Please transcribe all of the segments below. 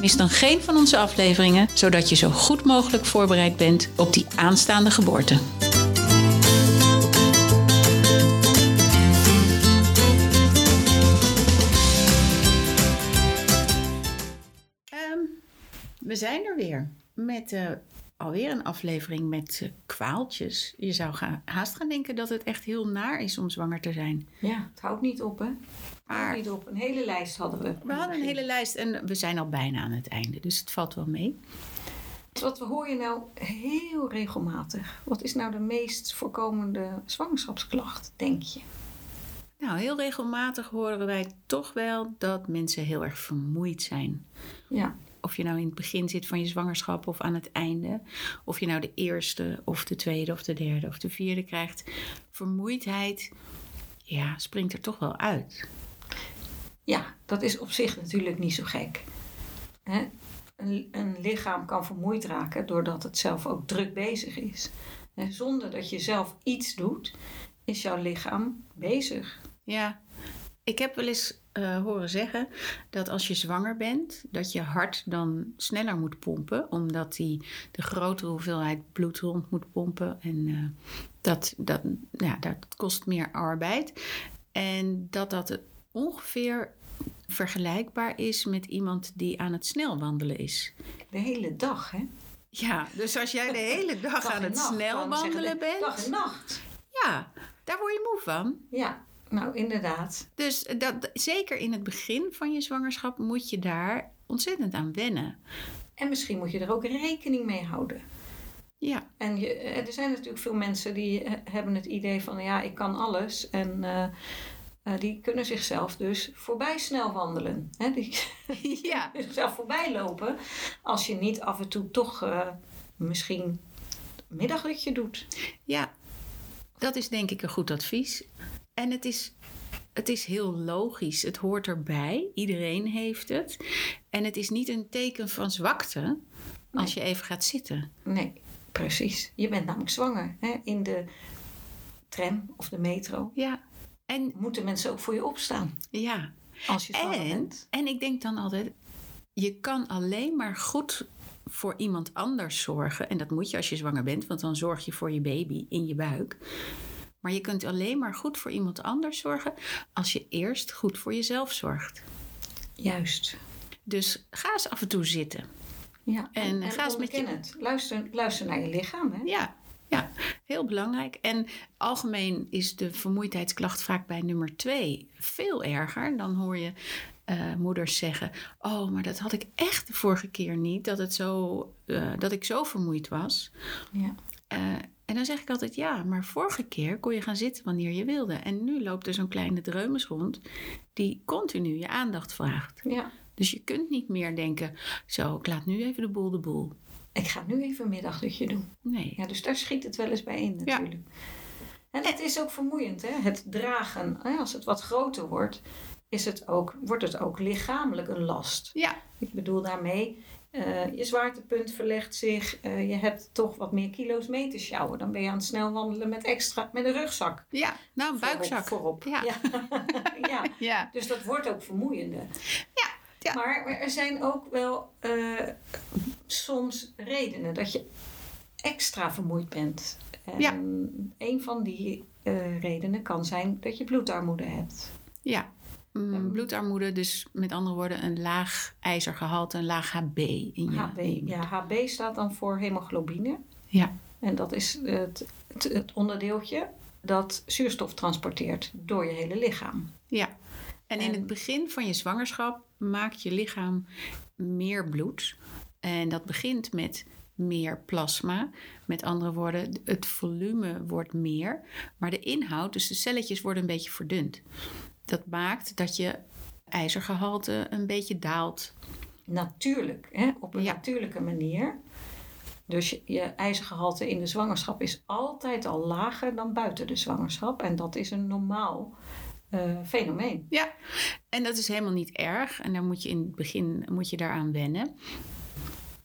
Mis dan geen van onze afleveringen, zodat je zo goed mogelijk voorbereid bent op die aanstaande geboorte. Ehm, we zijn er weer met uh, alweer een aflevering met uh, kwaaltjes. Je zou gaan, haast gaan denken dat het echt heel naar is om zwanger te zijn. Ja, het houdt niet op, hè? Maar niet op. Een hele lijst hadden we. We hadden een hele lijst en we zijn al bijna aan het einde, dus het valt wel mee. Wat hoor je nou heel regelmatig? Wat is nou de meest voorkomende zwangerschapsklacht, denk je? Nou, heel regelmatig horen wij toch wel dat mensen heel erg vermoeid zijn. Ja. Of je nou in het begin zit van je zwangerschap of aan het einde. Of je nou de eerste of de tweede of de derde of de vierde krijgt. Vermoeidheid, ja, springt er toch wel uit. Ja, dat is op zich natuurlijk niet zo gek. Hè? Een, een, lichaam kan vermoeid raken doordat het zelf ook druk bezig is. En zonder dat je zelf iets doet, is jouw lichaam bezig. Ja, ik heb wel eens uh, horen zeggen dat als je zwanger bent, dat je hart dan sneller moet pompen, omdat die de grotere hoeveelheid bloed rond moet pompen. En uh, dat, dat, ja, dat kost meer arbeid. En dat dat ongeveer vergelijkbaar is met iemand die aan het snel wandelen is. De hele dag, hè? Ja, dus als jij de hele dag, dag aan het nacht, snel wandelen bent. Dag en nacht. Ja, daar word je moe van. Ja, nou inderdaad. Dus dat, zeker in het begin van je zwangerschap moet je daar ontzettend aan wennen. En misschien moet je er ook rekening mee houden. Ja. En je, er zijn natuurlijk veel mensen die hebben het idee van ja, ik kan alles. En uh, uh, die kunnen zichzelf dus voorbij snel wandelen. Hè? Die ja. zichzelf voorbij lopen. Als je niet af en toe toch uh, misschien middagdutje doet. Ja, dat is denk ik een goed advies. En het is, het is heel logisch. Het hoort erbij. Iedereen heeft het. En het is niet een teken van zwakte als je even gaat zitten. Nee, precies. Je bent namelijk zwanger hè? in de tram of de metro. Ja. En moeten mensen ook voor je opstaan. Ja. Als je zwanger en, bent. En ik denk dan altijd, je kan alleen maar goed voor iemand anders zorgen. En dat moet je als je zwanger bent, want dan zorg je voor je baby in je buik. Maar je kunt alleen maar goed voor iemand anders zorgen als je eerst goed voor jezelf zorgt. Juist. Dus ga eens af en toe zitten. Ja, en, en, en ga eens met je... Luister, luister naar je lichaam. Hè? Ja, ja, heel belangrijk. En algemeen is de vermoeidheidsklacht vaak bij nummer twee veel erger. Dan hoor je uh, moeders zeggen: Oh, maar dat had ik echt de vorige keer niet, dat, het zo, uh, dat ik zo vermoeid was. Ja. Uh, en dan zeg ik altijd: Ja, maar vorige keer kon je gaan zitten wanneer je wilde. En nu loopt er zo'n kleine dreumes rond die continu je aandacht vraagt. Ja. Dus je kunt niet meer denken: Zo, ik laat nu even de boel de boel. Ik ga nu even een middagdutje doen. Nee. Ja, dus daar schiet het wel eens bij in natuurlijk. Ja. En het is ook vermoeiend, hè? het dragen. Als het wat groter wordt, is het ook, wordt het ook lichamelijk een last. Ja. Ik bedoel daarmee, uh, je zwaartepunt verlegt zich. Uh, je hebt toch wat meer kilo's mee te sjouwen. Dan ben je aan het snel wandelen met extra, met een rugzak. Ja, nou een buikzak. Voorop. Ja. Ja. ja. ja. Dus dat wordt ook vermoeiender. Ja. Ja. Maar er zijn ook wel uh, soms redenen dat je extra vermoeid bent. En ja. een van die redenen kan zijn dat je bloedarmoede hebt. Ja, mm, bloedarmoede, dus met andere woorden een laag ijzergehalte, een laag HB. In je, HB, ja, HB staat dan voor hemoglobine. Ja. En dat is het, het, het onderdeeltje dat zuurstof transporteert door je hele lichaam. Ja. En in het begin van je zwangerschap maakt je lichaam meer bloed. En dat begint met meer plasma. Met andere woorden, het volume wordt meer. Maar de inhoud, dus de celletjes, worden een beetje verdund. Dat maakt dat je ijzergehalte een beetje daalt. Natuurlijk, hè? op een Ja. natuurlijke manier. Dus je, je ijzergehalte in de zwangerschap is altijd al lager dan buiten de zwangerschap. En dat is een normaal uh, fenomeen. Ja, en dat is helemaal niet erg. En dan moet je in het begin moet je daaraan wennen.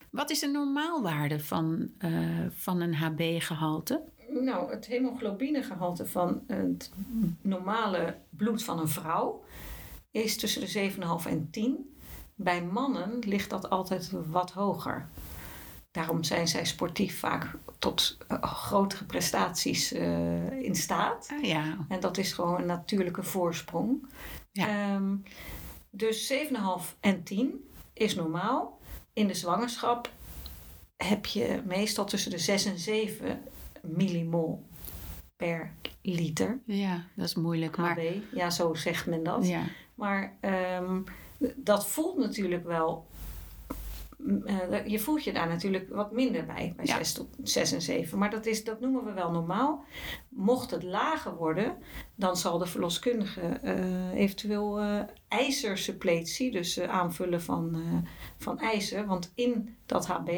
Wat is de normaalwaarde van, uh, van een HB-gehalte? Nou, het hemoglobinegehalte van het normale bloed van een vrouw is tussen de 7,5 en 10. Bij mannen ligt dat altijd wat hoger. Daarom zijn zij sportief vaak tot uh, grotere prestaties uh, in staat. Ah, ja. En dat is gewoon een natuurlijke voorsprong. Ja. Um, dus 7,5 en 10 is normaal. In de zwangerschap heb je meestal tussen de 6 en 7 millimol per liter. Ja, dat is moeilijk. HB. Maar... Ja, zo zegt men dat. Ja. Maar um, dat voelt natuurlijk wel uh, je voelt je daar natuurlijk wat minder bij, bij 6 tot 6 en 7. Maar dat, is, dat noemen we wel normaal. Mocht het lager worden, dan zal de verloskundige uh, eventueel uh, ijzersuppletie, dus aanvullen van, van ijzer. Want in dat HB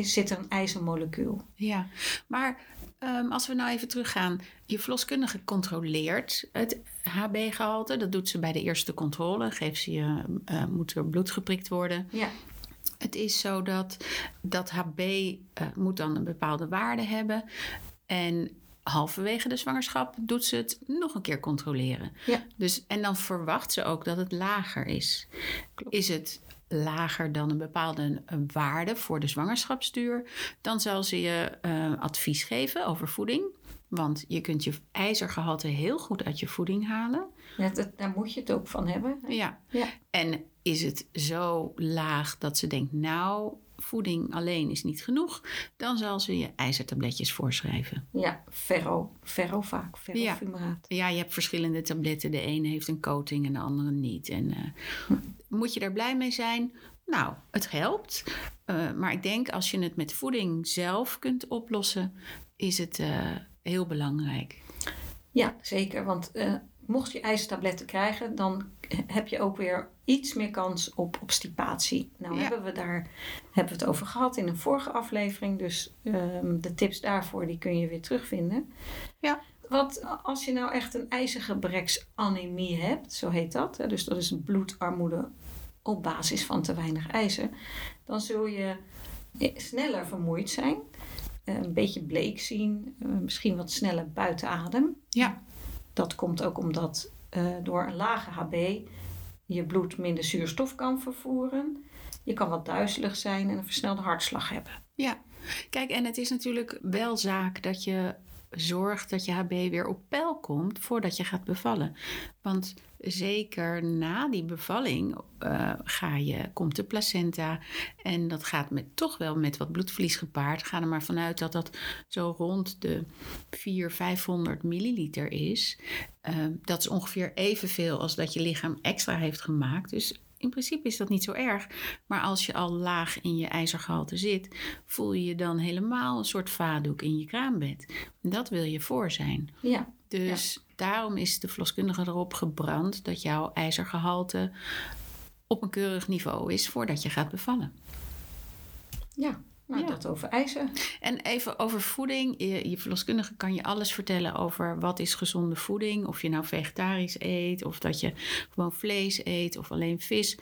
is, zit een ijzermolecuul. Ja, maar um, als we nou even teruggaan. Je verloskundige controleert het HB-gehalte. Dat doet ze bij de eerste controle. Geeft ze je, moet er bloed geprikt worden. Ja. Het is zo dat dat HB uh, moet dan een bepaalde waarde hebben. En halverwege de zwangerschap doet ze het nog een keer controleren. Ja. Dus, en dan verwacht ze ook dat het lager is. Klopt. Is het lager dan een bepaalde een waarde voor de zwangerschapsduur, dan zal ze je uh, advies geven over voeding. Want je kunt je ijzergehalte heel goed uit je voeding halen. Ja, dat, daar moet je het ook van hebben. Ja. ja. En is het zo laag dat ze denkt, nou, voeding alleen is niet genoeg, dan zal ze je ijzertabletjes voorschrijven. Ja, ferro, ferro vaak, ferrofumaraat. Ja. ja, je hebt verschillende tabletten. De ene heeft een coating en de andere niet. En uh, moet je daar blij mee zijn? Nou, het helpt. Uh, maar ik denk als je het met voeding zelf kunt oplossen, is het uh, heel belangrijk. Ja, zeker. Want mocht je ijzertabletten krijgen, dan heb je ook weer iets meer kans op obstipatie. Nou Ja. hebben we daar hebben we het over gehad in een vorige aflevering. Dus ehm, de tips daarvoor die kun je weer terugvinden. Ja. Wat als je nou echt een ijzergebreksanemie hebt, zo heet dat. Hè, dus dat is een bloedarmoede op basis van te weinig ijzer. Dan zul je sneller vermoeid zijn. eh, Een beetje bleek zien. eh, Misschien wat sneller buiten adem. Ja. Dat komt ook omdat eh, door een lage HB je bloed minder zuurstof kan vervoeren. Je kan wat duizelig zijn en een versnelde hartslag hebben. Ja, kijk, en het is natuurlijk wel zaak dat je zorgt dat je HB weer op peil komt voordat je gaat bevallen. Want zeker na die bevalling uh, ga je, komt de placenta en dat gaat met, toch wel met wat bloedverlies gepaard. Ga er maar vanuit dat dat zo rond de 400, 500 milliliter is. Uh, dat is ongeveer evenveel als dat je lichaam extra heeft gemaakt. Dus in principe is dat niet zo erg. Maar als je al laag in je ijzergehalte zit, voel je je dan helemaal een soort vaatdoek in je kraambed. Dat wil je voor zijn. Ja. Dus ja. daarom is de verloskundige erop gebrand dat jouw ijzergehalte op een keurig niveau is voordat je gaat bevallen. Ja, nou, ja. dat over ijzer. En even over voeding. Je, je, verloskundige kan je alles vertellen over wat is gezonde voeding. Of je nou vegetarisch eet, of dat je gewoon vlees eet, of alleen vis.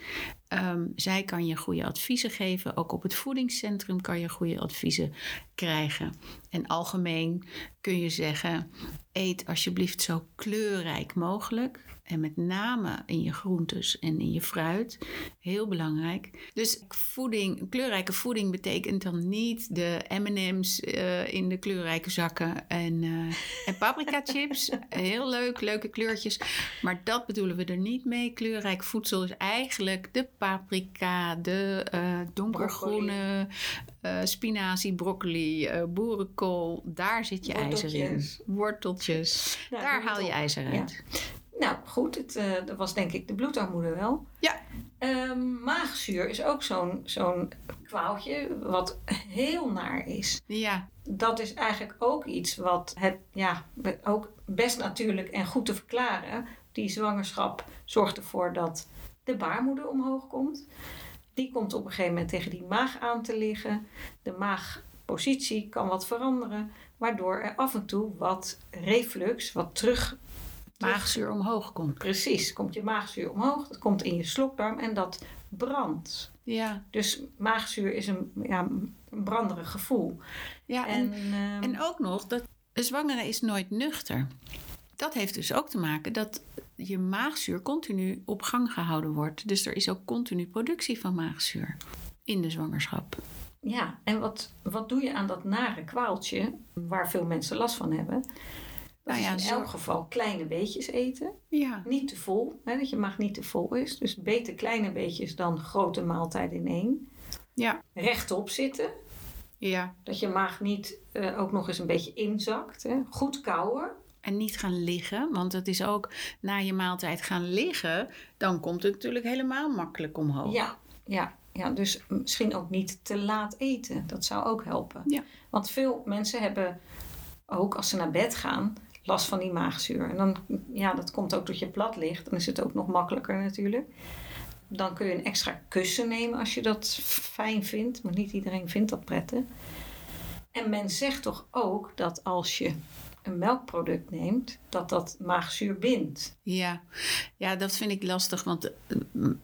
Um, zij kan je goede adviezen geven. Ook op het voedingscentrum kan je goede adviezen krijgen. En algemeen kun je zeggen: eet alsjeblieft zo kleurrijk mogelijk. En met name in je groentes en in je fruit. Heel belangrijk. Dus voeding, kleurrijke voeding betekent dan niet de MM's uh, in de kleurrijke zakken en, uh, en paprika chips. Heel leuk, leuke kleurtjes. Maar dat bedoelen we er niet mee. Kleurrijk voedsel is eigenlijk de paprika, de uh, donkergroene spinazie, broccoli, boerenkool. Daar zit je ijzer in. Worteltjes. Daar haal je ijzer uit. Ja. Nou goed, het, uh, dat was denk ik de bloedarmoede wel. Ja. Um, maagzuur is ook zo'n zo'n kwaaltje wat heel naar is. Ja. Dat is eigenlijk ook iets wat het ja, ook best natuurlijk en goed te verklaren. Die zwangerschap zorgt ervoor dat de baarmoeder omhoog komt. Die komt op een gegeven moment tegen die maag aan te liggen. De maagpositie kan wat veranderen, waardoor er af en toe wat reflux, wat terug. Maagzuur omhoog komt. Precies, komt je maagzuur omhoog, dat komt in je slokdarm en dat brandt. Ja, Dus maagzuur is een, ja, een branderig gevoel. ja en, En, ehm, en ook nog dat een zwangere is nooit nuchter. Dat heeft dus ook te maken dat je maagzuur continu op gang gehouden wordt. Dus er is ook continu productie van maagzuur in de zwangerschap. Ja, en wat, wat doe je aan dat nare kwaaltje waar veel mensen last van hebben? Dat Nou ja, is in elk geval kleine beetjes eten. Ja, Niet te vol, hè, dat je maag niet te vol is. Dus beter kleine beetjes dan grote maaltijden in één. ja, Rechtop zitten, ja. dat je maag niet eh, ook nog eens een beetje inzakt. Hè. Goed kauwen. En niet gaan liggen, want het is ook na je maaltijd gaan liggen, dan komt het natuurlijk helemaal makkelijk omhoog. Ja, ja, ja, dus misschien ook niet te laat eten. Dat zou ook helpen. Ja. Want veel mensen hebben ook als ze naar bed gaan last van die maagzuur. En dan, ja, dat komt ook dat je plat ligt. Dan is het ook nog makkelijker natuurlijk. Dan kun je een extra kussen nemen als je dat fijn vindt. Maar niet iedereen vindt dat prettig. En men zegt toch ook dat als je een melkproduct neemt, dat dat maagzuur bindt. Ja, ja dat vind ik lastig, want eh,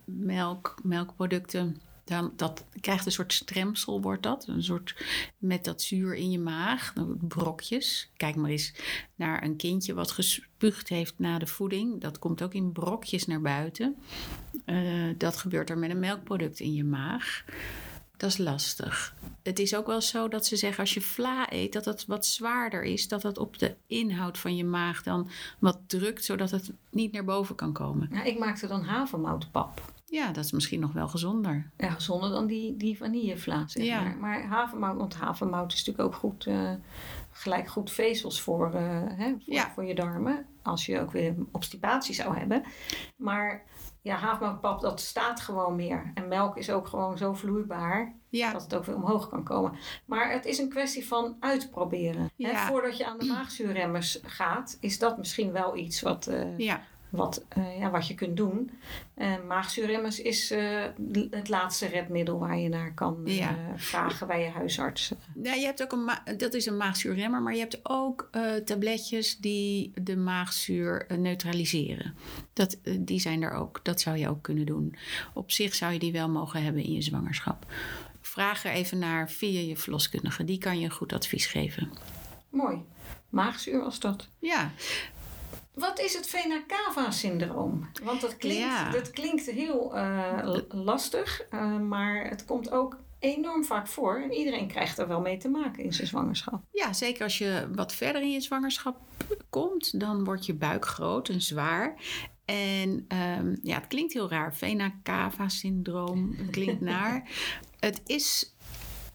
melk, melkproducten, dan, dat krijgt een soort stremsel, wordt dat. Een soort met dat zuur in je maag, brokjes. Kijk maar eens naar een kindje wat gespuugd heeft na de voeding. Dat komt ook in brokjes naar buiten. Eh, dat gebeurt er met een melkproduct in je maag. Dat is lastig. Het is ook wel zo dat ze zeggen als je vla eet, dat het wat zwaarder is. Dat het op de inhoud van je maag dan wat drukt, zodat het niet naar boven kan komen. Nou, ik maakte dan havermoutpap. Ja, dat is misschien nog wel gezonder. Ja, gezonder dan die, die vanillevla, zeg Ja. maar. Maar havermout, want havermout is natuurlijk ook goed, eh, gelijk goed vezels voor, eh, hè, voor, Ja. voor je darmen. Als je ook weer obstipatie zou hebben. Maar ja, havermoutpap, dat staat gewoon meer. En melk is ook gewoon zo vloeibaar Ja, dat het ook weer omhoog kan komen. Maar het is een kwestie van uitproberen. Hè? Voordat je aan de maagzuurremmers gaat, is dat misschien wel iets wat, eh, ja, wat, eh, ja, wat je kunt doen. En maagzuurremmers is eh, het laatste redmiddel waar je naar kan Ja. vragen bij je huisarts. Ja, je hebt ook een dat is een maagzuurremmer, maar je hebt ook tabletjes die de maagzuur neutraliseren. Dat, die zijn er ook. Dat zou je ook kunnen doen. Op zich zou je die wel mogen hebben in je zwangerschap. Vraag er even naar via je verloskundige. Die kan je goed advies geven. Mooi. Maagzuur was dat. Ja, Wat is het Vena-Cava-syndroom? Want dat klinkt, Ja. dat klinkt heel eh, lastig, eh, maar het komt ook enorm vaak voor. En iedereen krijgt er wel mee te maken in zijn zwangerschap. Ja, zeker als je wat verder in je zwangerschap komt, dan wordt je buik groot en zwaar. En ehm, ja, het klinkt heel raar. Vena-cava-syndroom, klinkt naar. Het is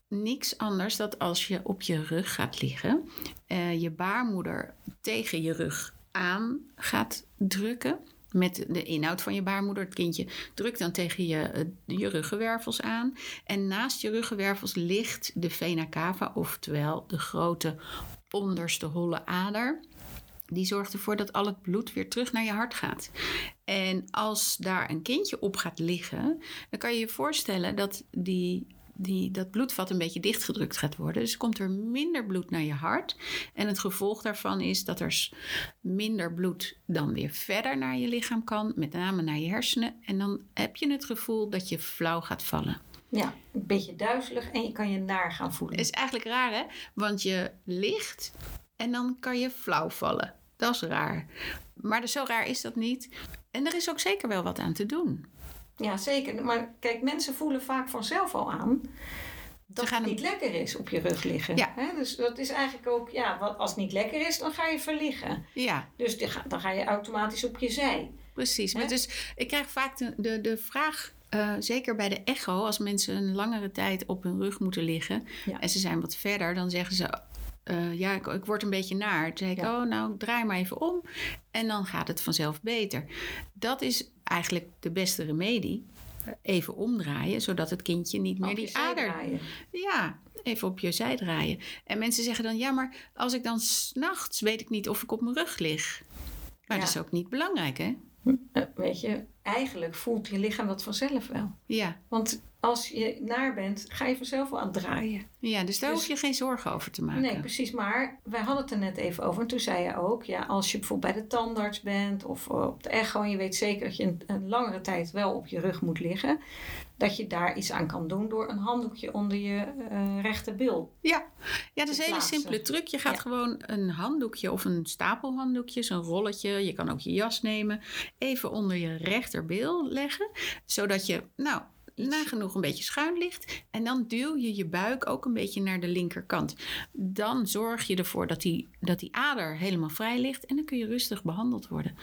niks anders dan als je op je rug gaat liggen, eh, je baarmoeder tegen je rug aan gaat drukken. Met de inhoud van je baarmoeder. Het kindje drukt dan tegen je, eh, je ruggenwervels aan. En naast je ruggenwervels ligt de vena cava, oftewel de grote onderste holle ader. Die zorgt ervoor dat al het bloed weer terug naar je hart gaat. En als daar een kindje op gaat liggen, dan kan je je voorstellen dat die, die, dat bloedvat een beetje dichtgedrukt gaat worden. Dus komt er minder bloed naar je hart. En het gevolg daarvan is dat er minder bloed dan weer verder naar je lichaam kan, met name naar je hersenen. En dan heb je het gevoel dat je flauw gaat vallen. Ja, een beetje duizelig en je kan je naar gaan voelen. Is eigenlijk raar, hè? Want je ligt en dan kan je flauw vallen. Dat is raar. Maar dus zo raar is dat niet. En er is ook zeker wel wat aan te doen. Ja, zeker. Maar kijk, mensen voelen vaak vanzelf al aan dat het niet lekker is op je rug liggen. Ja. Dus dat is eigenlijk ook, ja, wat, als het niet lekker is, dan ga je verliggen. Ja, Dus die dan ga je automatisch op je zij. precies. Maar dus ik krijg vaak de, de, de vraag, eh, zeker bij de echo, als mensen een langere tijd op hun rug moeten liggen Ja. en ze zijn wat verder, dan zeggen ze. eh, ja, ik, ik word een beetje naar. Toen zei ik, Ja. oh, nou, draai maar even om. En dan gaat het vanzelf beter. Dat is eigenlijk de beste remedie. Even omdraaien, zodat het kindje niet meer Op je die ader draaien. Ja, even op je zij draaien. En mensen zeggen dan, ja, maar als ik dan s'nachts weet ik niet of ik op mijn rug lig. Maar Ja. dat is ook niet belangrijk, hè? Weet je, eigenlijk voelt je lichaam dat vanzelf wel. Ja. Want als je naar bent, ga je vanzelf wel aan het draaien. Ja, dus daar Dus- hoef je geen zorgen over te maken. Nee, precies. Maar wij hadden het er net even over. En toen zei je ook, ja, als je bijvoorbeeld bij de tandarts bent of eh, op de echo en je weet zeker dat je een, een langere tijd wel op je rug moet liggen, dat je daar iets aan kan doen door een handdoekje onder je eh rechterbil. Ja, ja dat is een hele simpele truc. Je gaat Ja. gewoon een handdoekje of een stapel handdoekjes, een rolletje. Je kan ook je jas nemen. Even onder je rechterbeel leggen. Zodat je, nou, nagenoeg een beetje schuin ligt. En dan duw je je buik ook een beetje naar de linkerkant. Dan zorg je ervoor dat die, dat die ader helemaal vrij ligt. En dan kun je rustig behandeld worden.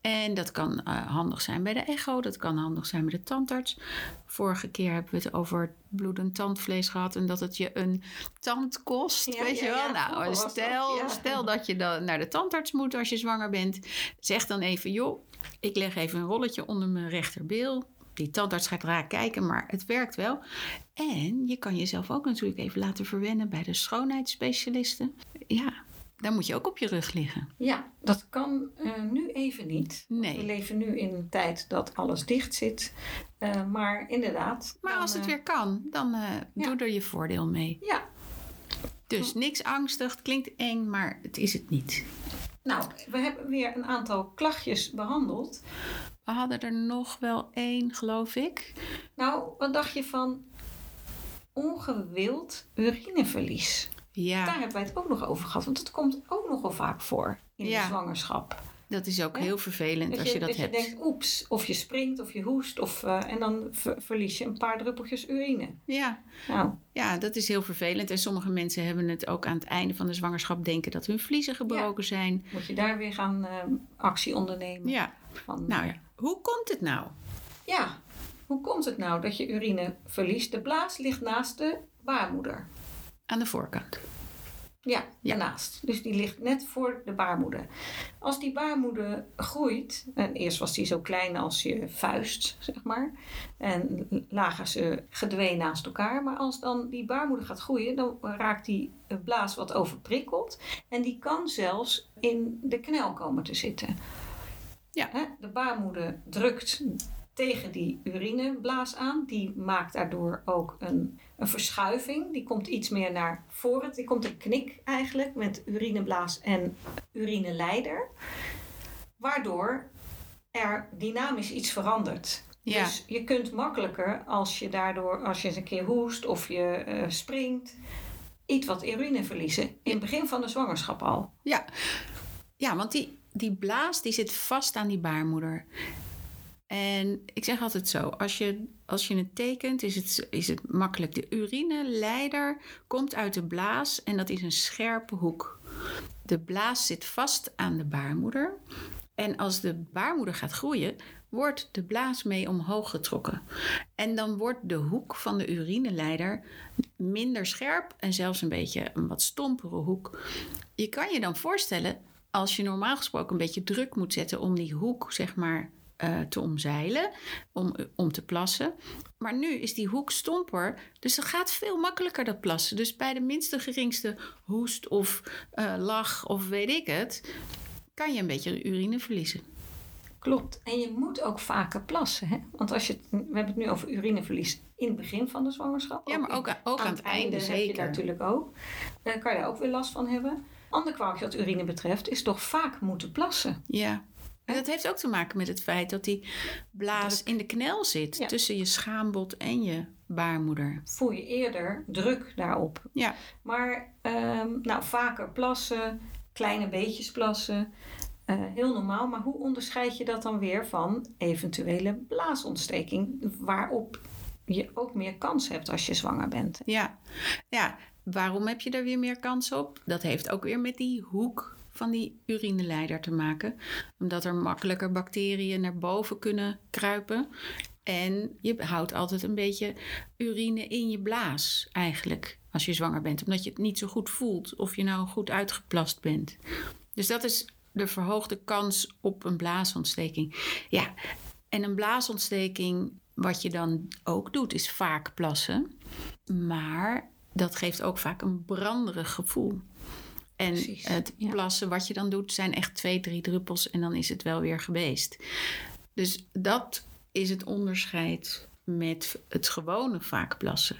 En dat kan eh, handig zijn bij de echo. Dat kan handig zijn bij de tandarts. Vorige keer hebben we het over bloedend tandvlees gehad. En dat het je een tand kost. Ja, weet ja, je wel? ja, nou, was dat, stel, stel dat je dan naar de tandarts moet als je zwanger bent. Zeg dan even, joh, ik leg even een rolletje onder mijn rechterbeel. Die tandarts gaat raar kijken, maar het werkt wel. En je kan jezelf ook natuurlijk even laten verwennen bij de schoonheidsspecialisten. Ja, daar moet je ook op je rug liggen. Ja, dat kan eh, nu even niet. Nee. We leven nu in een tijd dat alles dicht zit. Eh, maar inderdaad. Maar dan, als het eh, weer kan, dan ja. doe er je voordeel mee. Ja, Dus niks angstig, het klinkt eng, maar het is het niet. nou, we hebben weer een aantal klachtjes behandeld. We hadden er nog wel één, geloof ik. Nou, wat dacht je van ongewild urineverlies? Ja. Daar hebben wij het ook nog over gehad, want dat komt ook nogal vaak voor in Ja. de zwangerschap. Dat is ook heel vervelend Dat als je dat, dat hebt. je denkt, oeps, of je springt of je hoest of, eh, en dan ver- verlies je een paar druppeltjes urine. Ja. Nou, ja, dat is heel vervelend. En sommige mensen hebben het ook aan het einde van de zwangerschap denken dat hun vliezen gebroken zijn. moet je daar weer gaan eh, actie ondernemen. Ja, Van, nou ja. Hoe komt het nou? Ja, hoe komt het nou dat je urine verliest? De blaas ligt naast de baarmoeder. Aan de voorkant. Ja, Ja. daarnaast. Dus die ligt net voor de baarmoeder. Als die baarmoeder groeit, en eerst was die zo klein als je vuist, zeg maar. En lagen ze gedwee naast elkaar. Maar als dan die baarmoeder gaat groeien, dan raakt die blaas wat overprikkeld. En die kan zelfs in de knel komen te zitten. Ja. Hè, De baarmoeder drukt tegen die urineblaas aan. Die maakt daardoor ook een, een verschuiving. Die komt iets meer naar voren. Die komt een knik eigenlijk met urineblaas en urineleider. Waardoor er dynamisch iets verandert. Ja. Dus je kunt makkelijker als je daardoor, als je eens een keer hoest of je eh, springt, iets wat urine verliezen. In het begin van de zwangerschap al. Ja, ja want die, die blaas die zit vast aan die baarmoeder. En ik zeg altijd zo, als je, als je het tekent is het, is het makkelijk. De urineleider komt uit de blaas en dat is een scherpe hoek. De blaas zit vast aan de baarmoeder. En als de baarmoeder gaat groeien, wordt de blaas mee omhoog getrokken. En dan wordt de hoek van de urineleider minder scherp en zelfs een beetje een wat stompere hoek. Je kan je dan voorstellen, als je normaal gesproken een beetje druk moet zetten om die hoek, zeg maar, eh, te omzeilen, om, om te plassen. Maar nu is die hoek stomper, dus het gaat veel makkelijker dat plassen. Dus bij de minste geringste hoest of eh, lach of weet ik het, kan je een beetje urine verliezen. Klopt. En je moet ook vaker plassen. Hè? Want als je, het- we hebben het nu over urineverlies in het begin van de zwangerschap. Ja, maar ook, aan- ook aan, het einde, heb je zeker. daar natuurlijk ook. Daar kan je daar ook weer last van hebben. Ander kwaadje wat urine betreft is toch vaak moeten plassen. Ja. En dat heeft ook te maken met het feit dat die blaas in de knel zit Ja. tussen je schaambod en je baarmoeder. Voel je eerder druk daarop. Ja, Maar ehm, nou, vaker plassen, kleine beetjes plassen. eh, heel normaal. Maar hoe onderscheid je dat dan weer van eventuele blaasontsteking? Waarop je ook meer kans hebt als je zwanger bent. ja. ja. Waarom heb je er weer meer kans op? Dat heeft ook weer met die hoek van die urineleider te maken. Omdat er makkelijker bacteriën naar boven kunnen kruipen. En je houdt altijd een beetje urine in je blaas eigenlijk als je zwanger bent. Omdat je het niet zo goed voelt of je nou goed uitgeplast bent. Dus dat is de verhoogde kans op een blaasontsteking. Ja, en een blaasontsteking, wat je dan ook doet, is vaak plassen. Maar dat geeft ook vaak een branderig gevoel. En Precies, het ja. plassen wat je dan doet, zijn echt twee, drie druppels en dan is het wel weer geweest. Dus dat is het onderscheid met het gewone vaak plassen.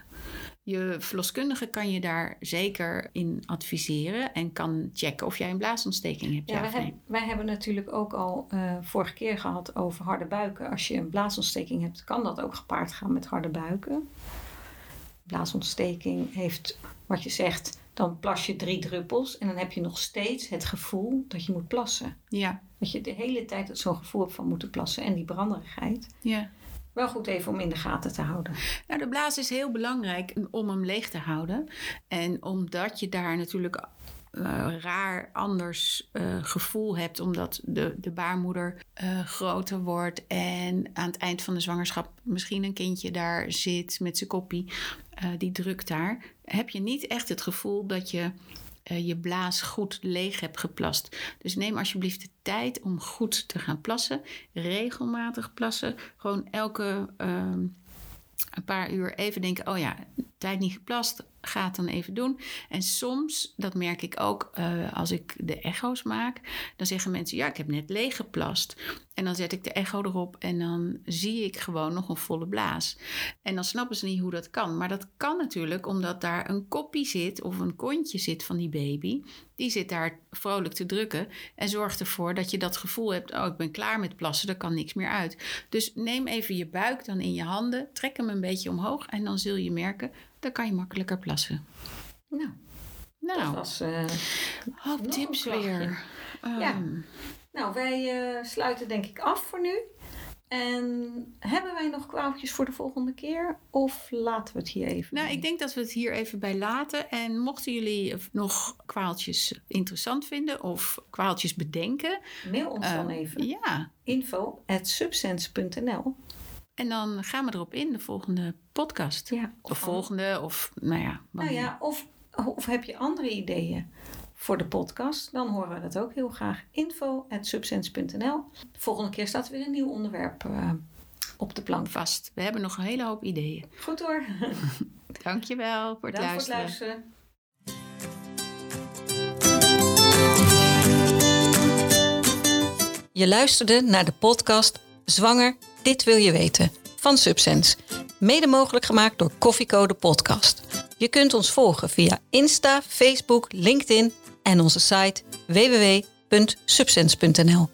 Je verloskundige kan je daar zeker in adviseren en kan checken of jij een blaasontsteking hebt. Ja, Ja, wij hebben natuurlijk ook al eh, vorige keer gehad over harde buiken. Als je een blaasontsteking hebt, kan dat ook gepaard gaan met harde buiken. Blaasontsteking heeft, wat je zegt, dan plas je drie druppels en dan heb je nog steeds het gevoel dat je moet plassen. Ja, Dat je de hele tijd zo'n gevoel hebt van moeten plassen en die branderigheid. ja. Wel goed even om in de gaten te houden. Nou, de blaas is heel belangrijk om hem leeg te houden. En omdat je daar natuurlijk eh, raar anders eh, gevoel hebt, omdat de, de baarmoeder eh, groter wordt en aan het eind van de zwangerschap misschien een kindje daar zit met zijn koppie, die drukt daar, heb je niet echt het gevoel dat je je blaas goed leeg hebt geplast. Dus neem alsjeblieft de tijd om goed te gaan plassen. Regelmatig plassen. Gewoon elke ehm, een paar uur even denken: oh ja, tijd niet geplast, ga het dan even doen. En soms, dat merk ik ook eh, als ik de echo's maak, dan zeggen mensen: ja, ik heb net leeg geplast. En dan zet ik de echo erop en dan zie ik gewoon nog een volle blaas. En dan snappen ze niet hoe dat kan. Maar dat kan natuurlijk omdat daar een koppie zit of een kontje zit van die baby. Die zit daar vrolijk te drukken en zorgt ervoor dat je dat gevoel hebt: oh, ik ben klaar met plassen, er kan niks meer uit. Dus neem even je buik dan in je handen, trek hem een beetje omhoog en dan zul je merken, dan kan je makkelijker plassen. Nou, dat Nou, was... eh, hoop tips weer. Ja. Ehm, Nou, wij eh, sluiten denk ik af voor nu. En hebben wij nog kwaaltjes voor de volgende keer? Of laten we het hier even Nou, bij? ik denk dat we het hier even bij laten. En mochten jullie nog kwaaltjes interessant vinden of kwaaltjes bedenken. Mail ons dan eh, even. Ja, Info at subsense.nl en dan gaan we erop in de volgende podcast. Ja, Of volgende, of nou ja. Nou ja, of, of heb je andere ideeën voor de podcast? Dan horen we dat ook heel graag. Info at subsense.nl De volgende keer staat er weer een nieuw onderwerp eh, op de plank. Vast. We hebben nog een hele hoop ideeën. Goed hoor. Dankjewel voor het Dank voor het luisteren. luisteren. Je luisterde naar de podcast Zwanger, dit wil je weten van Subsense. Mede mogelijk gemaakt door Koffiecode Podcast. Je kunt ons volgen via Insta, Facebook, LinkedIn en onze site www.subsense.nl.